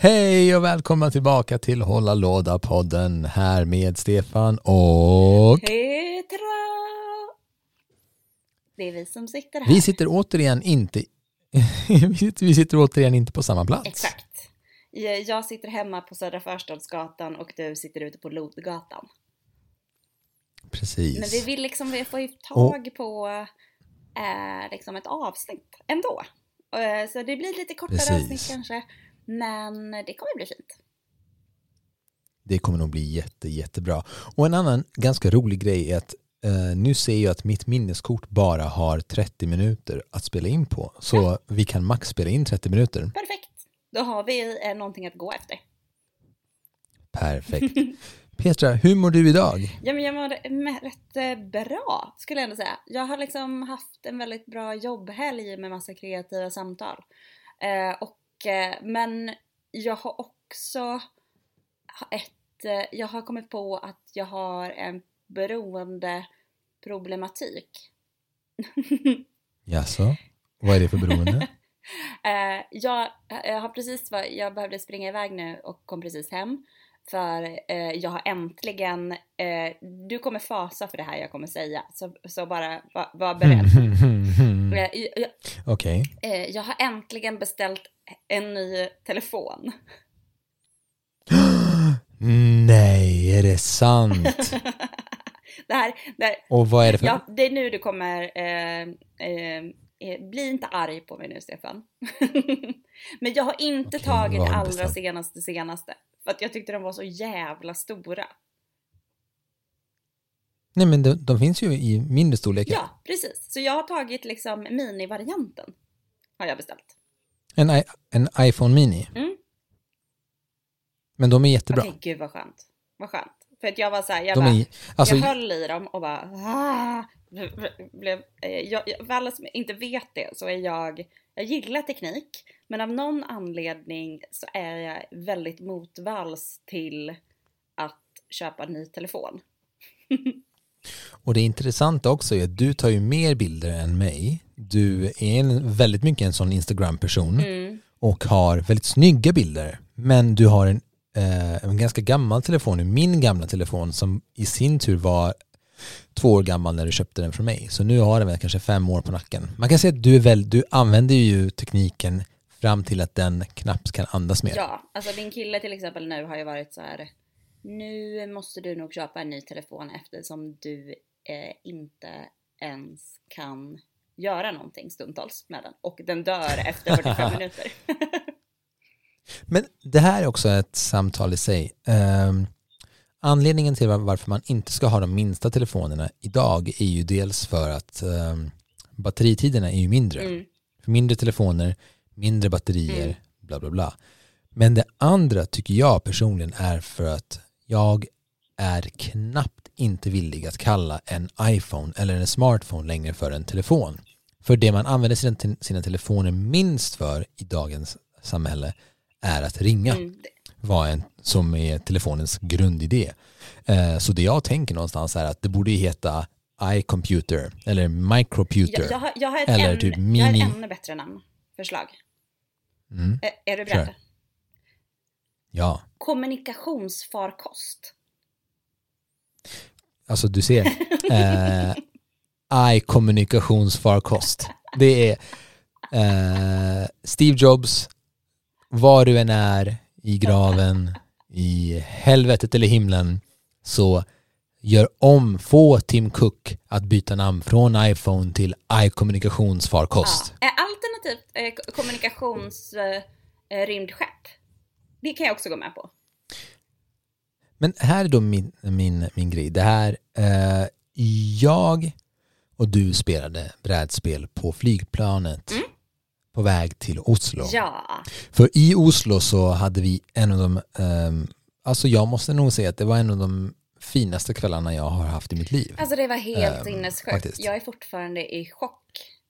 Hej och välkomna tillbaka till Hålla Låda-podden här med Stefan och Petra! Det är vi som sitter här. vi sitter återigen inte vi sitter återigen inte på samma plats. Exakt. Jag sitter hemma på Södra Förstadsgatan och du sitter ute på Lodgatan. Precis. Men vi vill liksom vi får ju tag på eh, liksom ett avsnitt ändå. Eh, så det blir lite kortare Precis. avsnitt kanske. Men det kommer bli fint. Det kommer nog bli jätte, jättebra. Och en annan ganska rolig grej är att eh, nu ser jag att mitt minneskort bara har 30 minuter att spela in på. Så vi kan max spela in 30 minuter. Perfekt. Då har vi eh, någonting att gå efter. Perfekt. Petra, hur mår du idag? Ja, men jag mår med- rätt eh, bra skulle jag ändå säga. Jag har liksom haft en väldigt bra jobbhelg med massa kreativa samtal. Eh, och, eh, men jag har också ett, eh, jag har kommit på att jag har en beroende problematik. Jaså? Vad är det för beroende? Eh, jag, jag har precis var, jag behövde springa iväg nu och kom precis hem. För eh, jag har äntligen, eh, du kommer fasa för det här jag kommer säga, så, så bara var, var beredd. Eh, Okej. eh, jag har äntligen beställt en ny telefon. Nej, är det sant? det här, det här, Och vad är det för... ja, det är nu du kommer, eh, eh, eh, bli inte arg på mig nu Stefan. Men jag har inte Okej, tagit allra senaste senaste. För att jag tyckte de var så jävla stora. Nej men de, de finns ju i mindre storlekar. Ja, precis. Så jag har tagit liksom mini-varianten. Har jag beställt. En, i- en iPhone Mini. Mm. Men de är jättebra. Okej, gud vad skönt. Vad skönt. För att jag var så här, jag, De bara, är, alltså, jag höll i dem och bara... Ah, blev, eh, jag, jag, för alla som inte vet det så är jag... Jag gillar teknik, men av någon anledning så är jag väldigt motvalls till att köpa en ny telefon. och det intressanta också är att du tar ju mer bilder än mig. Du är en, väldigt mycket en sån Instagram-person Mm. och har väldigt snygga bilder. Men du har en, eh, en ganska gammal telefon, min gamla telefon som i sin tur var två år gammal när du köpte den från mig. Så nu har den väl kanske fem år på nacken. Man kan säga att du, är väl, du använder ju tekniken fram till att den knappt kan andas mer. Ja, alltså min kille till exempel nu har ju varit så här. Nu måste du nog köpa en ny telefon eftersom du eh, inte ens kan göra någonting stundtals med den. Och den dör efter 45 minuter. Men det här är också ett samtal i sig. Ehm, anledningen till var- varför man inte ska ha de minsta telefonerna idag är ju dels för att um, batteritiderna är ju mindre. Mm. För mindre telefoner, mindre batterier, Mm. bla bla bla. Men det andra tycker jag personligen är för att jag är knappt inte villig att kalla en iPhone eller en smartphone längre för en telefon. För det man använder sina, te- sina telefoner minst för i dagens samhälle är att ringa Mm. vad en, som är telefonens grundidé. Eh, så det jag tänker någonstans är att det borde heta iComputer eller microputer. Jag, jag, har, jag, har ett Eller ännu, typ jag har mini- ett ännu bättre namn. Förslag. Mm, Ä- är du beredd? Kör. ja, Kommunikationsfarkost. alltså du ser. Eh, iCommunikationsfarkost. Det är eh, Steve Jobs, var du än är i graven, i helvetet eller himlen, så gör om, få Tim Cook att byta namn från iPhone till iCommunikationsfarkost. Ja. Alternativt eh, ko- kommunikations eh. Det kan jag också gå med på. Men här är då min, min, min grej. Det här, eh, jag och du spelade brädspel på flygplanet Mm. på väg till Oslo. Ja. För i Oslo så hade vi en av de, ehm, alltså jag måste nog säga att det var en av de finaste kvällarna jag har haft i mitt liv. Alltså det var helt Ehm, sinnessjukt. Jag är fortfarande i chock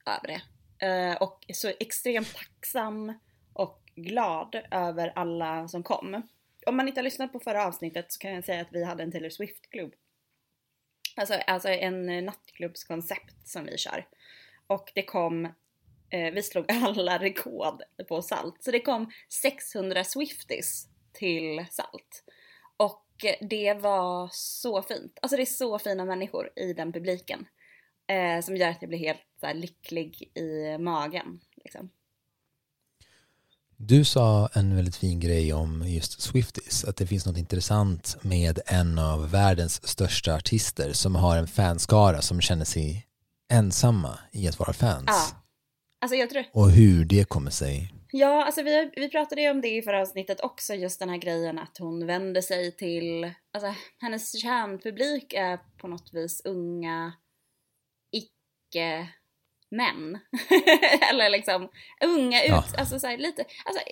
över det. Eh, och så extremt tacksam och glad över alla som kom. Om man inte har lyssnat på förra avsnittet så kan jag säga att vi hade en Taylor Swift-klubb. Alltså, alltså en eh, nattklubbskoncept som vi kör. Och det kom eh, vi slog alla rekord på salt. Så det kom 600 Swifties till salt. Och eh, det var så fint. Alltså det är så fina människor i den publiken. Eh, som gör att jag blir helt så här, lycklig i magen. Liksom. Du sa en väldigt fin grej om just Swifties, att det finns något intressant med en av världens största artister som har en fanskara som känner sig ensamma i att vara fans. Ja. Alltså jag tror... Och hur det kommer sig. Ja, alltså vi, vi pratade ju om det i förra avsnittet också, just den här grejen att hon vänder sig till, alltså hennes kärnpublik är på något vis unga, icke män. Eller liksom unga ut, Ja. alltså så här, lite, alltså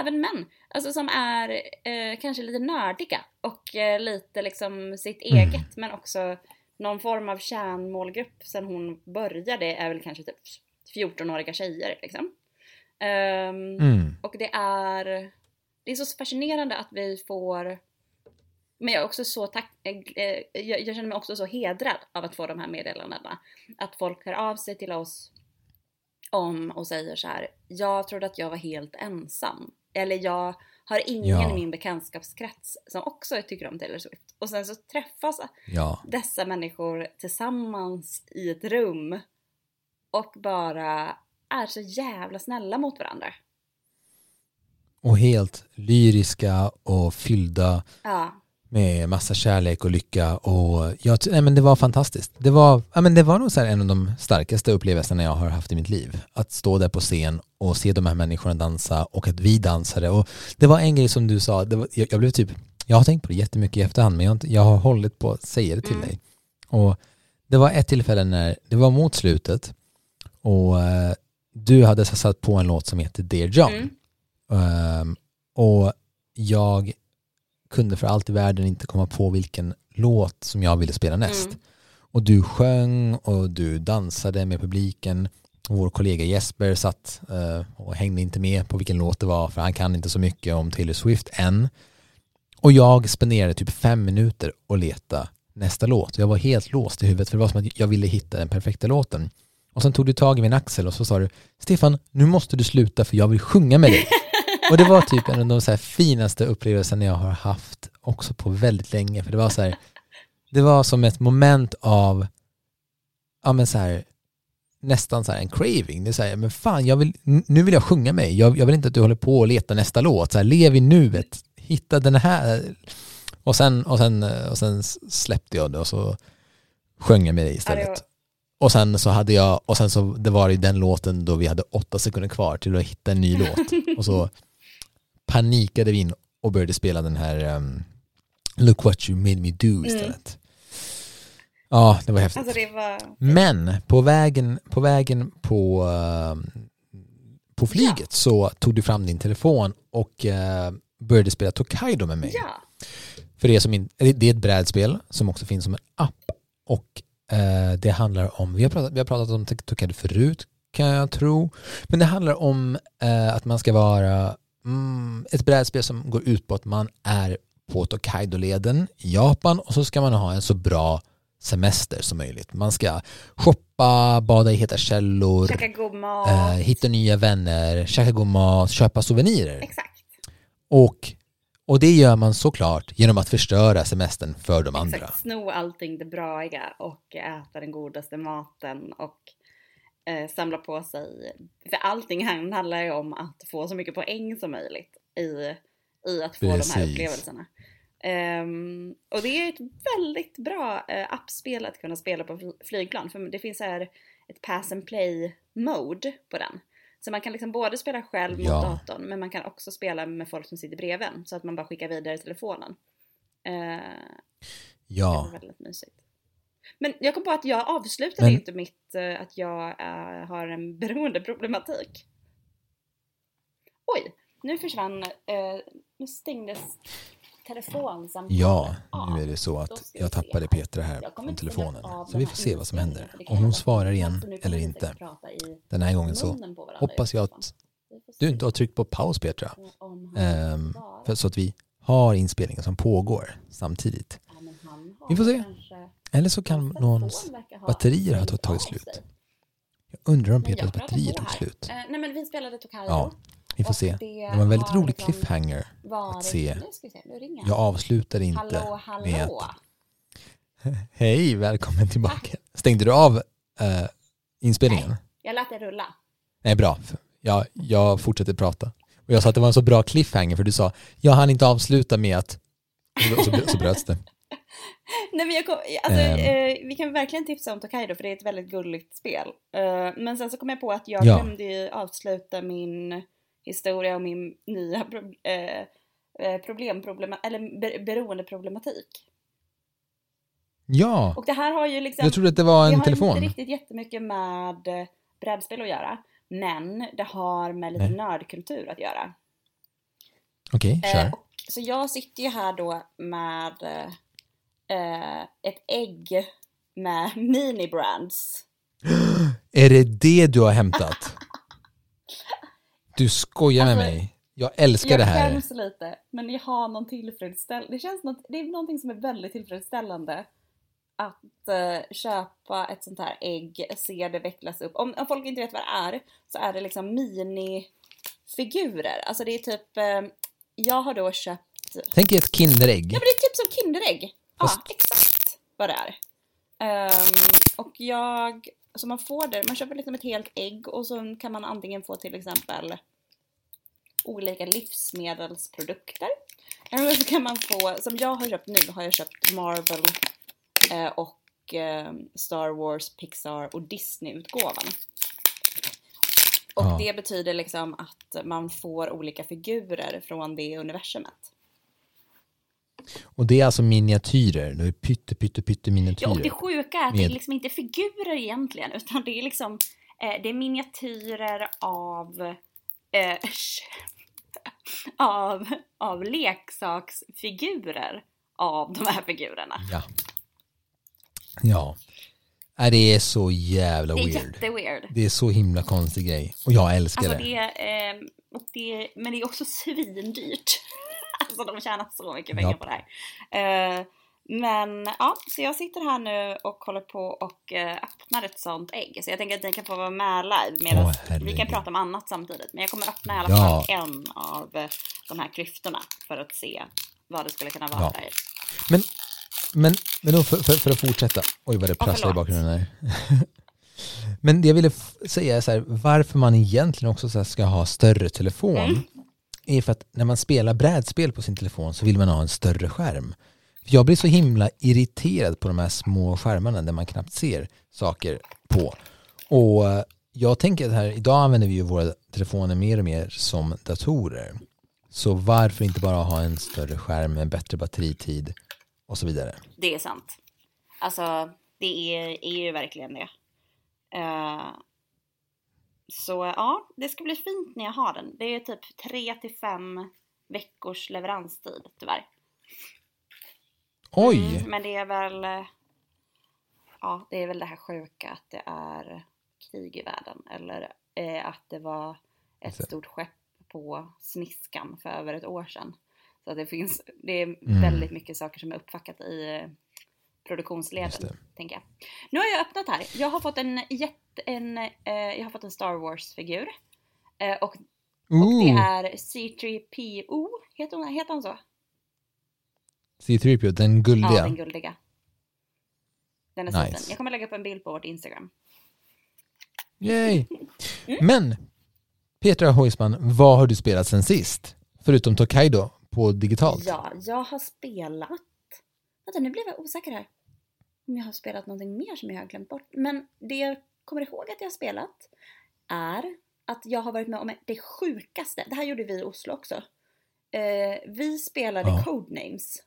även män. Alltså som är eh, kanske lite nördiga och eh, lite liksom sitt Mm. eget men också någon form av kärnmålgrupp sen hon började är väl kanske typ 14-åriga tjejer liksom. Ehm, Mm. och det är, det är så fascinerande att vi får men jag är också så tack, eh, eh, jag, jag känner mig också så hedrad av att få de här meddelandena. Att folk hör av sig till oss om och säger så här. Jag trodde att jag var helt ensam. Eller jag har ingen Ja. i min bekantskapskrets som också tycker om Taylor Swift. Och sen så träffas Ja, dessa människor tillsammans i ett rum och bara är så jävla snälla mot varandra. och helt lyriska och fyllda Ja, med massa kärlek och lycka och jag, nej men det var fantastiskt. Det var, ja men det var nog så en av de starkaste upplevelserna jag har haft i mitt liv. Att stå där på scen och se de här människorna dansa och att vi dansade och det var en grej som du sa, det var, jag, jag blev typ, jag har tänkt på det jättemycket i efterhand men jag har, inte, jag har hållit på att säga det till Mm. dig. Och det var ett tillfälle när, det var mot slutet och eh, du hade satt på en låt som heter Dear John. mm. Ehm, och jag kunde för allt i världen inte komma på vilken låt som jag ville spela näst. Mm. Och du sjöng och du dansade med publiken. Vår kollega Jesper satt eh, och hängde inte med på vilken låt det var för han kan inte så mycket om Taylor Swift än. Och jag spenderade typ fem minuter och leta nästa låt. Jag var helt låst i huvudet för det var som att jag ville hitta den perfekta låten. Och sen tog du tag i min axel och så sa du Stefan, nu måste du sluta för jag vill sjunga med dig. Och det var typ en av de så finaste upplevelserna jag har haft också på väldigt länge. För det var så här, det var som ett moment av, ja men så här, nästan så här en craving. Det är så här, men fan, jag vill, nu vill jag sjunga mig. Jag, jag vill inte att du håller på och letar nästa låt. Så här, lev i nuet, hitta den här. Och sen, och sen, och sen släppte jag det och så sjöng jag med dig istället. det var- Och sen så hade jag, och sen så det var i den låten då vi hade åtta sekunder kvar till att hitta en ny låt. Och så panikade vi in och började spela den här um, Look what you made me do istället. Ja, det var häftigt. Alltså det var... Men på vägen på, vägen på, ehm, på flyget så tog du fram din telefon och eh, började spela Tokaido med mig. Ja. För det, som in, det är ett brädspel som också finns som en app och eh, det handlar om, vi har pratat, vi har pratat om Tokaido förut kan jag tro, men det handlar om eh, att man ska vara mm, ett brädspel som går ut på att man är på Tokaido-leden i Japan och så ska man ha en så bra semester som möjligt. Man ska shoppa, bada i heta källor, Käka god mat. eh, hitta nya vänner, käka god mat, köpa souvenirer. Exakt. Och, och det gör man såklart genom att förstöra semestern för de andra. Exakt. Sno allting det braiga och äta den godaste maten och eh, samla på sig. För allting handlar ju om att få så mycket poäng som möjligt i, i att få de här Precis. upplevelserna. Ehm, och det är ett väldigt bra eh, appspel att kunna spela på fly- flygplan. För det finns här ett pass and play mode på den. Så man kan liksom både spela själv mot Ja. datorn men man kan också spela med folk som sitter bredvid Så att man bara skickar vidare telefonen. Det Ja, var väldigt mysigt. Men jag kom på att jag avslutade Men- inte mitt eh, att jag eh, har en beroendeproblematik. Oj, nu försvann, eh, nu stängdes telefonsamtalet ja, nu är det så att jag tappade. Petra här stänga telefonen. Så vi får se vad som händer. Om hon svarar igen eller inte. Den här gången så på hoppas jag att du inte har tryckt på paus Petra. Ehm, för så att vi har inspelningen som pågår samtidigt. Vi får se. Eller så kan någons batterier ha tagit slut. Jag undrar om Petras batterier tog slut. Eh, nej men vi spelade Tokaido. Ja, vi får se. det var en väldigt rolig cliffhanger att se. Jag avslutade inte med att hej, välkommen tillbaka. Stängde du av eh, inspelningen? Jag lät det rulla. Nej, bra. Jag, jag fortsätter prata. Och jag sa att det var en så bra cliffhanger för du sa jag hann inte avsluta med att och så, så bröts det. Nej men jag kom, alltså, Ehm. eh, vi kan verkligen tipsa om Tokaido för det är ett väldigt gulligt spel. Eh, men sen så kom jag på att jag Ja. glömde ju avsluta min historia och min nya pro, eh, eh, problem, eller be, beroendeproblematik. Ja, Och det här har ju liksom... jag trodde att det var det en har telefon. inte riktigt jättemycket med eh, brädspel att göra. Men det har med lite Nej. nördkultur att göra. Okej, Eh, kör. och, så jag sitter ju här då med eh, ett ägg med mini-brands. Är det det du har hämtat? Du skojar med Alltså, mig. Jag älskar Jag det här. skäms lite, men jag har någon tillfredsställelse. Det känns något, det är någonting som är väldigt tillfredsställande. Att eh, köpa ett sånt här ägg, se det vecklas upp. Om, om folk inte vet vad det är, så är det liksom minifigurer. Alltså det är typ, eh, jag har då köpt Tänk er ett Kinderägg. Ja men det är typ som Kinderägg. Ja, Fast- exakt vad det är. Ehm, och jag, så man får det, man köper liksom ett helt ägg och så kan man antingen få till exempel olika livsmedelsprodukter. Eller så kan man få, som jag har köpt nu, har jag köpt Marvel eh, och eh, Star Wars, Pixar och Disney-utgåvan. Och Ja. det betyder liksom att man får olika figurer från det universumet. Och det är alltså miniatyrer. Det är pytte, pytte, pytte Ja, och det miniatyrer. sjuka är att det är Med- liksom inte figurer egentligen, utan det är liksom eh, det är miniatyrer av eh, av, av leksaksfigurer av de här figurerna. Ja. Ja. Nej, det är så jävla Det är weird. jätteweird. Det är så himla konstig grej. Och jag älskar Alltså det. det, är, eh, och det, men det är också svindyrt. Alltså de tjänar så mycket pengar Ja. på det här. Eh, men ja, så jag sitter här nu och håller på och eh, öppnar ett sånt ägg. Så jag tänker att ni kan få vara med live medan Åh, vi kan prata om annat samtidigt. Men jag kommer öppna i alla Ja. fall en av eh, de här klyftorna för att se vad det skulle kunna vara Ja. där. Men, men, men då för, för, för att fortsätta. Oj vad det Ja, prasslar i bakgrunden här. men det jag ville säga är så här, varför man egentligen också ska ha större telefon Mm är för att när man spelar brädspel på sin telefon så vill man ha en större skärm. Jag blir så himla irriterad på de här små skärmarna där man knappt ser saker på. Och eh, jag tänker att här, idag använder vi ju våra telefoner mer och mer som datorer. Så varför inte bara ha en större skärm med bättre batteritid och så vidare. Det är sant. Alltså, det är, är ju verkligen det. Uh, så ja, det ska bli fint när jag har den. Det är typ 3 till 5 veckors leveranstid tyvärr. Oj! Mm, men det är väl... eh, Ja, det är väl det här sjuka att det är krig i världen. Eller eh, att det var ett Exakt. stort skepp på Sniskan för över ett år sedan. Så det finns, det är Mm. väldigt mycket saker som är uppfackat i eh, produktionsleden, tänker jag. Nu har jag öppnat här. Jag har fått en jätte, en, eh, jag har fått en Star Wars-figur. Eh, och, och det är C3PO, heter hon, heter hon så? C3PO, den guldiga. Ja, den guldiga. Den är Nice. Jag kommer lägga upp en bild på vårt Instagram. Yay! Mm. Men, Petra Hoisman, vad har du spelat sen sist? Förutom Tokaido på digitalt? Ja, jag har spelat... Vänta, nu blev jag osäker här. Om jag har spelat någonting mer som jag har glömt bort. Men det jag kommer ihåg att jag har spelat är att jag har varit med om det sjukaste. Det här gjorde vi i Oslo också. Eh, vi spelade Ja. Codenames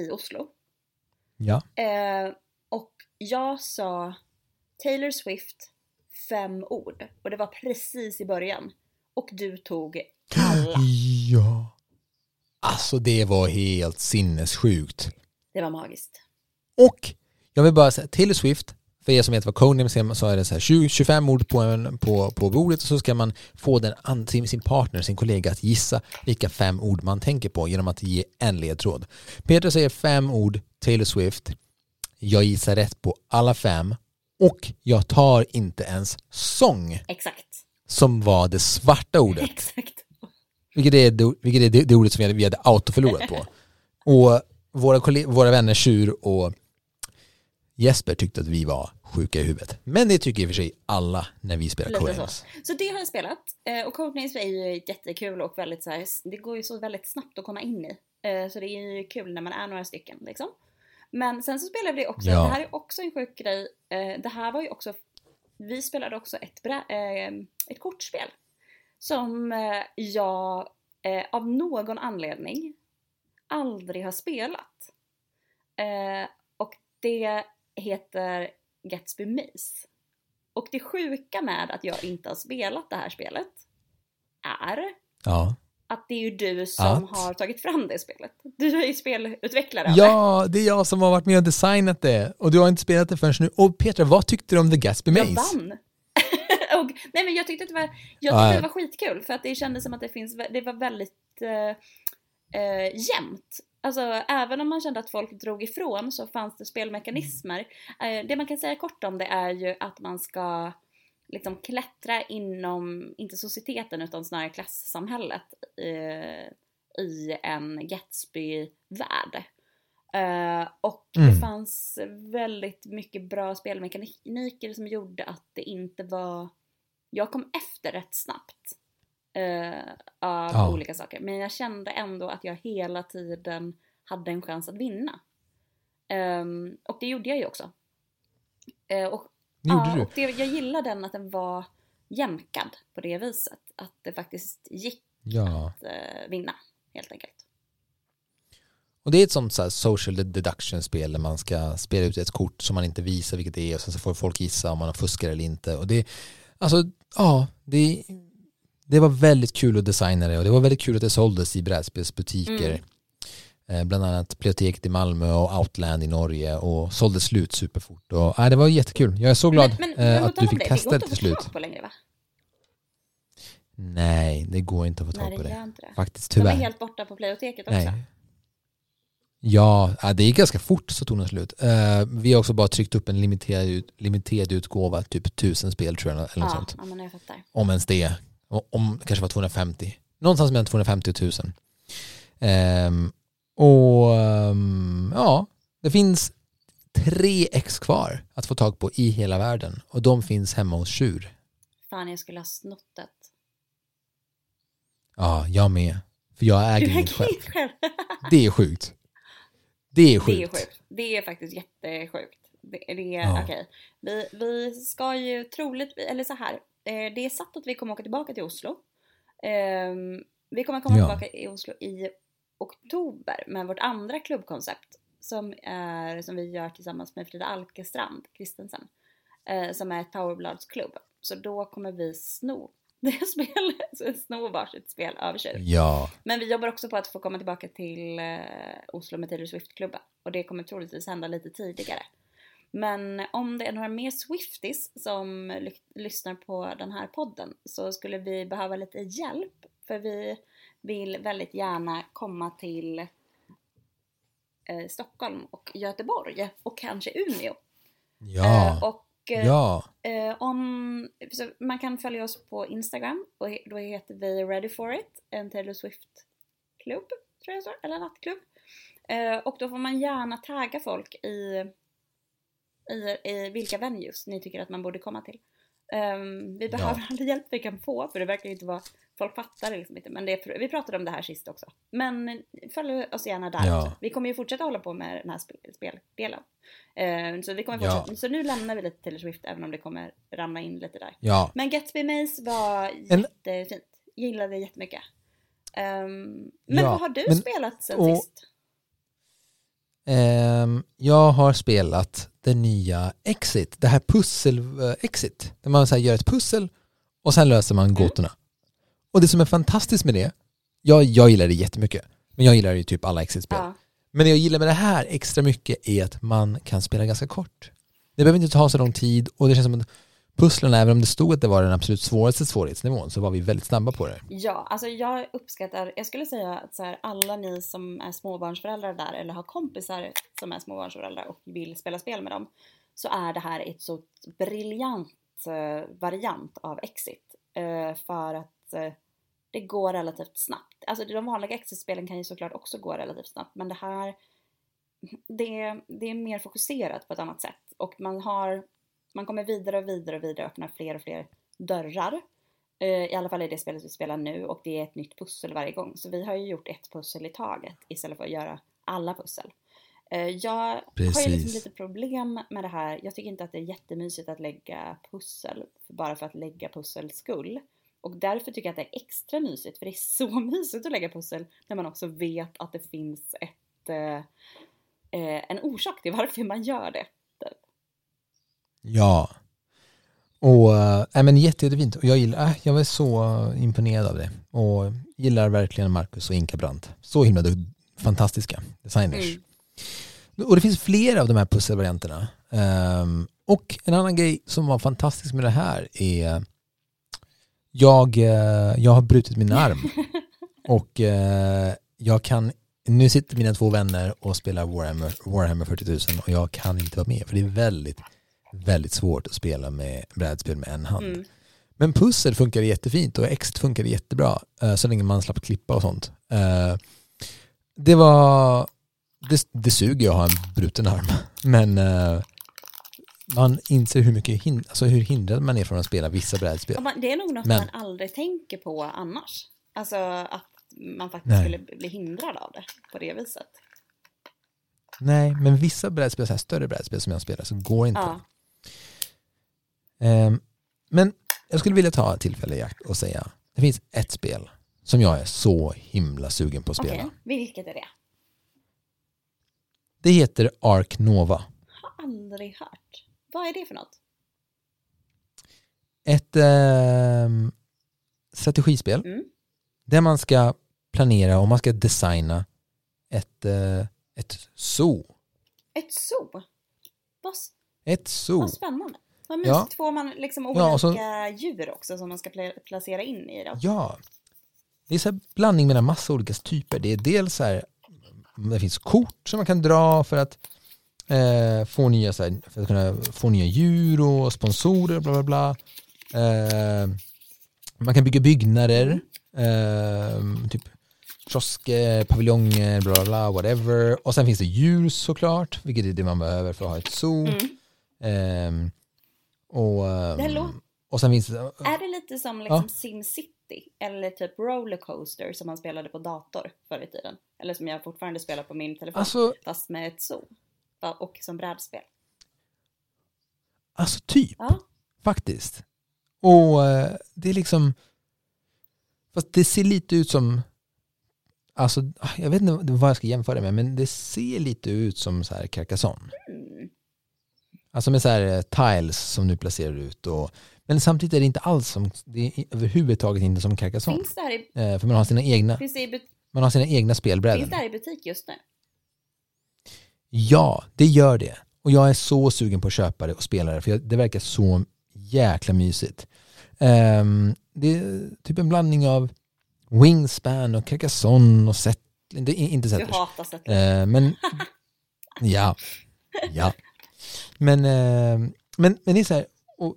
i Oslo. Ja. Eh, och jag sa Taylor Swift fem ord. Och det var precis i början. Och du tog alla. Ja. Alltså det var helt sinnessjukt. Det var magiskt. Och jag vill bara säga, Taylor Swift, för er som vet vad Codenames är så är det så här 20, 25 ord på, en, på, på bordet och så ska man få den, an- sin, sin partner, sin kollega att gissa vilka fem ord man tänker på genom att ge en ledtråd. Peter säger fem ord, Taylor Swift. Jag gissar rätt på alla fem Och jag tar inte ens sång Exakt. som var det svarta ordet. Exakt. Vilket är det, vilket är det, det ordet som vi hade, vi hade autoförlorat på. Och våra, våra vänner Tjur och Jesper tyckte att vi var sjuka i huvudet. Men det tycker i och för sig alla när vi spelar Lite så. Codenames. Så det har jag spelat. Eh, Och Codenames är ju jättekul och väldigt så här, det går ju så väldigt snabbt att komma in i. Eh, Så det är ju kul när man är några stycken liksom. Men sen så spelade vi också, Ja. det här är också en sjuk grej. Eh, Det här var ju också, vi spelade också ett, brä, ett kortspel. Som jag av någon anledning aldrig har spelat. Eh, Och det heter Gatsby Maze. Och det sjuka med att jag inte har spelat det här spelet är Ja. att det är ju du som Att? har tagit fram det spelet. Du är ju spelutvecklare ja, det är jag som har varit med och designat det. Och du har inte spelat det förrän nu. Och Petra, vad tyckte du om The Gatsby Jag Maze? vann. och, nej men jag tyckte att det var, jag tyckte ja. det var skitkul för att det kändes som att det finns, det var väldigt eh, eh, jämnt. Alltså även om man kände att folk drog ifrån så fanns det spelmekanismer. Eh, det man kan säga kort om det är ju att man ska liksom klättra inom, inte societeten utan snarare klassamhället eh, i en Gatsby-värld. Eh, och det Mm. fanns väldigt mycket bra spelmekaniker som gjorde att det inte var... Jag kom efter rätt snabbt eh, av Ja. olika saker. Men jag kände ändå att jag hela tiden hade en chans att vinna. Ehm, och det gjorde jag ju också. Eh, och, ja, du. och det, jag gillade den att den var jämkad på det viset. Att det faktiskt gick Ja. att eh, vinna, helt enkelt. Och det är ett sånt så social deduction-spel där man ska spela ut ett kort som man inte visar vilket det är och sen så får folk gissa om man har fuskar eller inte. Och det, alltså, ja, det, det var väldigt kul att designa det och det var väldigt kul att det såldes i brädspelsbutiker. Mm. Eh, Bland annat Biblioteket i Malmö och Outland i Norge och sålde slut superfort. Och, nej, det var jättekul. Jag är så glad men, men, eh, men på att du fick det, testa det till slut. längre va? Nej, det går inte att få tag Nej på det det. Faktiskt, De är tyvärr. helt borta på Playoteket också. Nej. Ja, det gick ganska fort så tog den slut. Eh, vi har också bara tryckt upp en limiterad, limiterad utgåva, typ tusen spel tror jag, eller något Ja, sånt. ja, men jag fattar. Om ens det. Om kanske var 250. Någonstans mellan 250 och 1000. Ehm, och ehm, ja, det finns tre ex kvar att få tag på i hela världen. Och de finns hemma hos Tjur. Fan jag skulle ha snott ett. Ja, jag med. För jag äger inget själv. själv. Det är sjukt. Det är sjukt. Det är sjukt. Det är faktiskt jättesjukt. Det, det är, Ja. okej. Vi, vi ska ju troligt, eller så här. Eh, Det är satt att vi kommer åka tillbaka till Oslo. Ehm, Vi kommer komma Ja. tillbaka i Oslo i oktober med vårt andra klubbkoncept. Som, är, som vi gör tillsammans med Frida Alkestrand Kristensen. eh, Som är ett powerbladsklubb. Så då kommer vi sno det spelet, sno varsitt spel av Tjur. Ja. Men vi jobbar också på att få komma tillbaka till eh, Oslo med Taylor Swift-klubben. Och det kommer troligtvis hända lite tidigare. Men om det är några mer Swifties som ly- lyssnar på den här podden så skulle vi behöva lite hjälp. För vi vill väldigt gärna komma till eh, Stockholm och Göteborg och kanske Umeå. Ja. Eh, och eh, Ja. Eh, om, man kan följa oss på Instagram och då heter vi Ready for it, en Taylor Swift-klubb, tror jag så, eller nattklubb. Eh, och då får man gärna tagga folk i, i, i vilka venues ni tycker att man borde komma till. Ehm, vi behöver all hjälp vi kan få, för det verkar ju inte vara, folk fattar det liksom inte, men det, vi pratade om det här sist också. Men följ oss gärna där Ja. Vi kommer ju fortsätta hålla på med den här spe- speldelen. Eh, så, vi kommer Ja. fortsätta, så nu lämnar vi lite Taylor Swift även om det kommer ramla in lite där. Ja. Men Gatsby Maze var En- jättefint. Gillade det jättemycket. Um, men Ja, vad har du men- spelat sen och- sist? Ehm, jag har spelat det nya Exit, det här pussel-Exit. Där man så här gör ett pussel och sen löser man gåtorna. Och det som är fantastiskt med det, jag, jag gillar det jättemycket. Men jag gillar ju typ alla Exit-spel. Ja. Men det jag gillar med det här extra mycket är att man kan spela ganska kort. Det behöver inte ta så lång tid och det känns som att pusslen, även om det stod att det var den absolut svåraste svårighetsnivån, så var vi väldigt snabba på det. Ja, alltså jag uppskattar, jag skulle säga att så här, alla ni som är småbarnsföräldrar där eller har kompisar som är småbarnsföräldrar och vill spela spel med dem så är det här ett så briljant eh, variant av Exit. Eh, för att eh, det går relativt snabbt. Alltså de vanliga Exit-spelen kan ju såklart också gå relativt snabbt men det här det, det är mer fokuserat på ett annat sätt och man har man kommer vidare och vidare och vidare och öppnar fler och fler dörrar. I alla fall i det spelet vi spelar nu och det är ett nytt pussel varje gång. Så vi har ju gjort ett pussel i taget istället för att göra alla pussel. Jag Precis. har ju liksom lite problem med det här. Jag tycker inte att det är jättemysigt att lägga pussel bara för att lägga pussels skull. Och därför tycker jag att det är extra mysigt, för det är så mysigt att lägga pussel när man också vet att det finns ett, eh, en orsak till varför man gör det. Ja. Och äh, men jätte, jättefint. Och jag, gillar, äh, jag var så imponerad av det. Och gillar verkligen Marcus och Inka Brandt. Så himla fantastiska designers. Mm. Och det finns flera av de här pusselvarianterna. Um, och en annan grej som var fantastisk med det här är jag, eh, jag har brutit min arm och eh, jag kan, nu sitter mina två vänner och spelar Warhammer, Warhammer 40 000 och jag kan inte vara med för det är väldigt, väldigt svårt att spela med brädspel med en hand. Mm. Men pussel funkar jättefint och exit funkar jättebra eh, så länge man slapp klippa och sånt. Det var, det, det suger att ha en bruten arm men man inser hur mycket hin alltså hur hindrad man är från att spela vissa brädspel. det är nog något Men, man aldrig tänker på annars. Alltså att man faktiskt nej. skulle bli hindrad av det på det viset. Nej, men vissa brädspel, så här större brädspel som jag spelar, så går inte. Ja. Um, men jag skulle vilja ta tillfälle i akt och säga, det finns ett spel som jag är så himla sugen på att spela. Okay. Vilket är det? Det heter Ark Nova. Har aldrig hört. Vad är det för något? Ett eh, strategispel mm. där man ska planera och man ska designa ett, eh, ett zoo. Ett zoo? Vad, ett zoo. Vad spännande. Vad mysigt. Ja. Får man liksom olika ja, så, djur också som man ska placera in i det? Ja. Det är en blandning mellan massa olika typer. Det är dels så här, det finns kort som man kan dra för att Eh, få nya, så här, för att kunna få nya djur och sponsorer, bla bla bla. Eh, man kan bygga byggnader, eh, typ kiosker, paviljonger, bla bla bla, whatever. Och sen finns det djur såklart, vilket är det man behöver för att ha ett zoo. Mm. Och, ehm, och sen finns det... Är det lite som liksom ja. SimCity? Eller typ Rollercoaster som man spelade på dator förr i tiden? Eller som jag fortfarande spelar på min telefon, alltså, fast med ett zoo? och som brädspel. Alltså typ, ja. faktiskt. Och eh, det är liksom, fast det ser lite ut som, alltså jag vet inte vad jag ska jämföra med, men det ser lite ut som så här Carcassonne. Mm. Alltså med så här eh, tiles som du placerar ut och men samtidigt är det inte alls som, det är överhuvudtaget inte som Carcassonne. Finns det här i, eh, för man har sina egna, man har sina egna spelbrädor. Finns det här i butik just nu? Ja, det gör det. Och jag är så sugen på att köpa det och spela det för det verkar så jäkla mysigt. Um, det är typ en blandning av Wingspan och Carcassonne och Set... Det är inte Settlers. Du hatar Settlers. Uh, men ja, ja. Men, uh, men, men det är så här, och,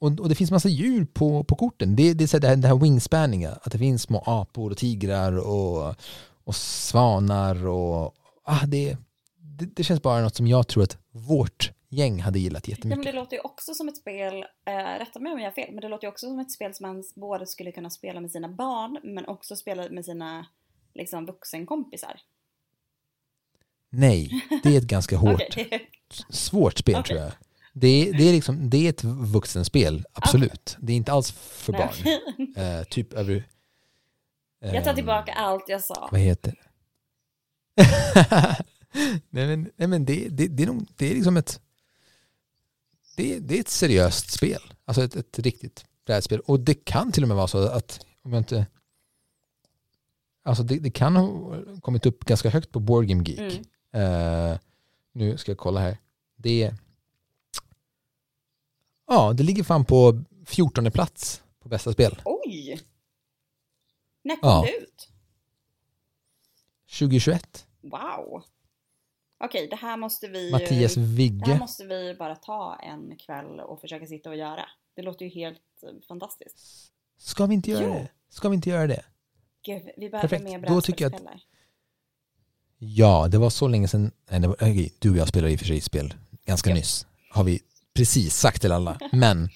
och, och, det finns massa djur på, på korten. Det, det är så här, det här, det här wingspanning, att det finns små apor och tigrar och, och svanar och ah, det, det, det, känns bara något som jag tror att vårt gäng hade gillat jättemycket. Ja, men det låter ju också som ett spel, äh, rätta mig om jag har fel, men det låter ju också som ett spel som man både skulle kunna spela med sina barn men också spela med sina liksom, vuxenkompisar. Nej, det är ett ganska hårt, okay. svårt spel okay. tror jag. Det är, det, är liksom, det är ett vuxenspel, absolut. Okay. Det är inte alls för barn. uh, typ över... Uh, jag tar ehm, tillbaka allt jag sa. Vad heter det? nej men, nej, men det, det, det, är nog, det är liksom ett det, det är ett seriöst spel. Alltså ett, ett riktigt brädspel. Och det kan till och med vara så att om jag inte Alltså det, det kan ha kommit upp ganska högt på Board Game Geek. Mm. Uh, nu ska jag kolla här. Det Ja, det ligger fan på 14 plats på bästa spel. Oj! När kom Ja. det ut? 2021. Wow! Okej, det här måste vi Mattias Det här Vigge. måste vi bara ta en kväll och försöka sitta och göra. Det låter ju helt eh, fantastiskt. Ska vi inte göra Jo. det? Ska vi inte göra det? Gud, vi behöver Perfekt. mer Då tycker jag att- brädspelskvällar. Ja, det var så länge sedan. Nej, var, du och jag spelar i och för sig spel ganska Ja. nyss. Har vi precis sagt till alla. Men.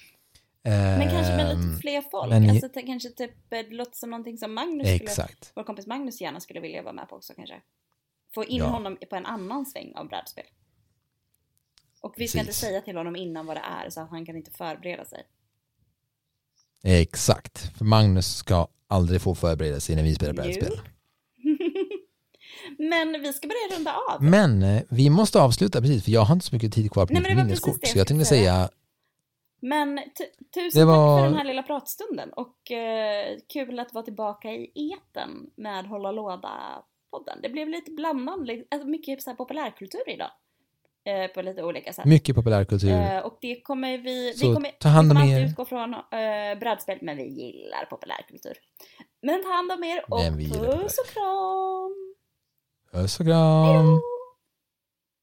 Men kanske med ehm, lite fler folk. men- alltså, kanske typ, eh, det låter som någonting som Magnus skulle, Exakt. vår kompis Magnus gärna skulle vilja vara med på också kanske. Få in Ja. honom på en annan sväng av brädspel. Och vi ska inte säga till honom innan vad det är så att han kan inte förbereda sig. Exakt. För Magnus ska aldrig få förbereda sig när vi spelar brädspel. Men vi ska börja runda av. Men eh, vi måste avsluta precis för jag har inte så mycket tid kvar på Nej, mitt minneskort. Så jag tänkte säga. Men tu- tusen var- tack för den här lilla pratstunden och eh, kul att vara tillbaka i eten med Hålla Låda-podden. Det blev lite blandad, alltså mycket så här populärkultur idag. Eh, på lite olika sätt. mycket populärkultur. Eh, och det kommer vi, Så vi kommer, ta hand vi om kommer er. alltid utgå från eh, brädspel, men vi gillar populärkultur. Men ta hand om er och vi puss och kram! Puss och kram.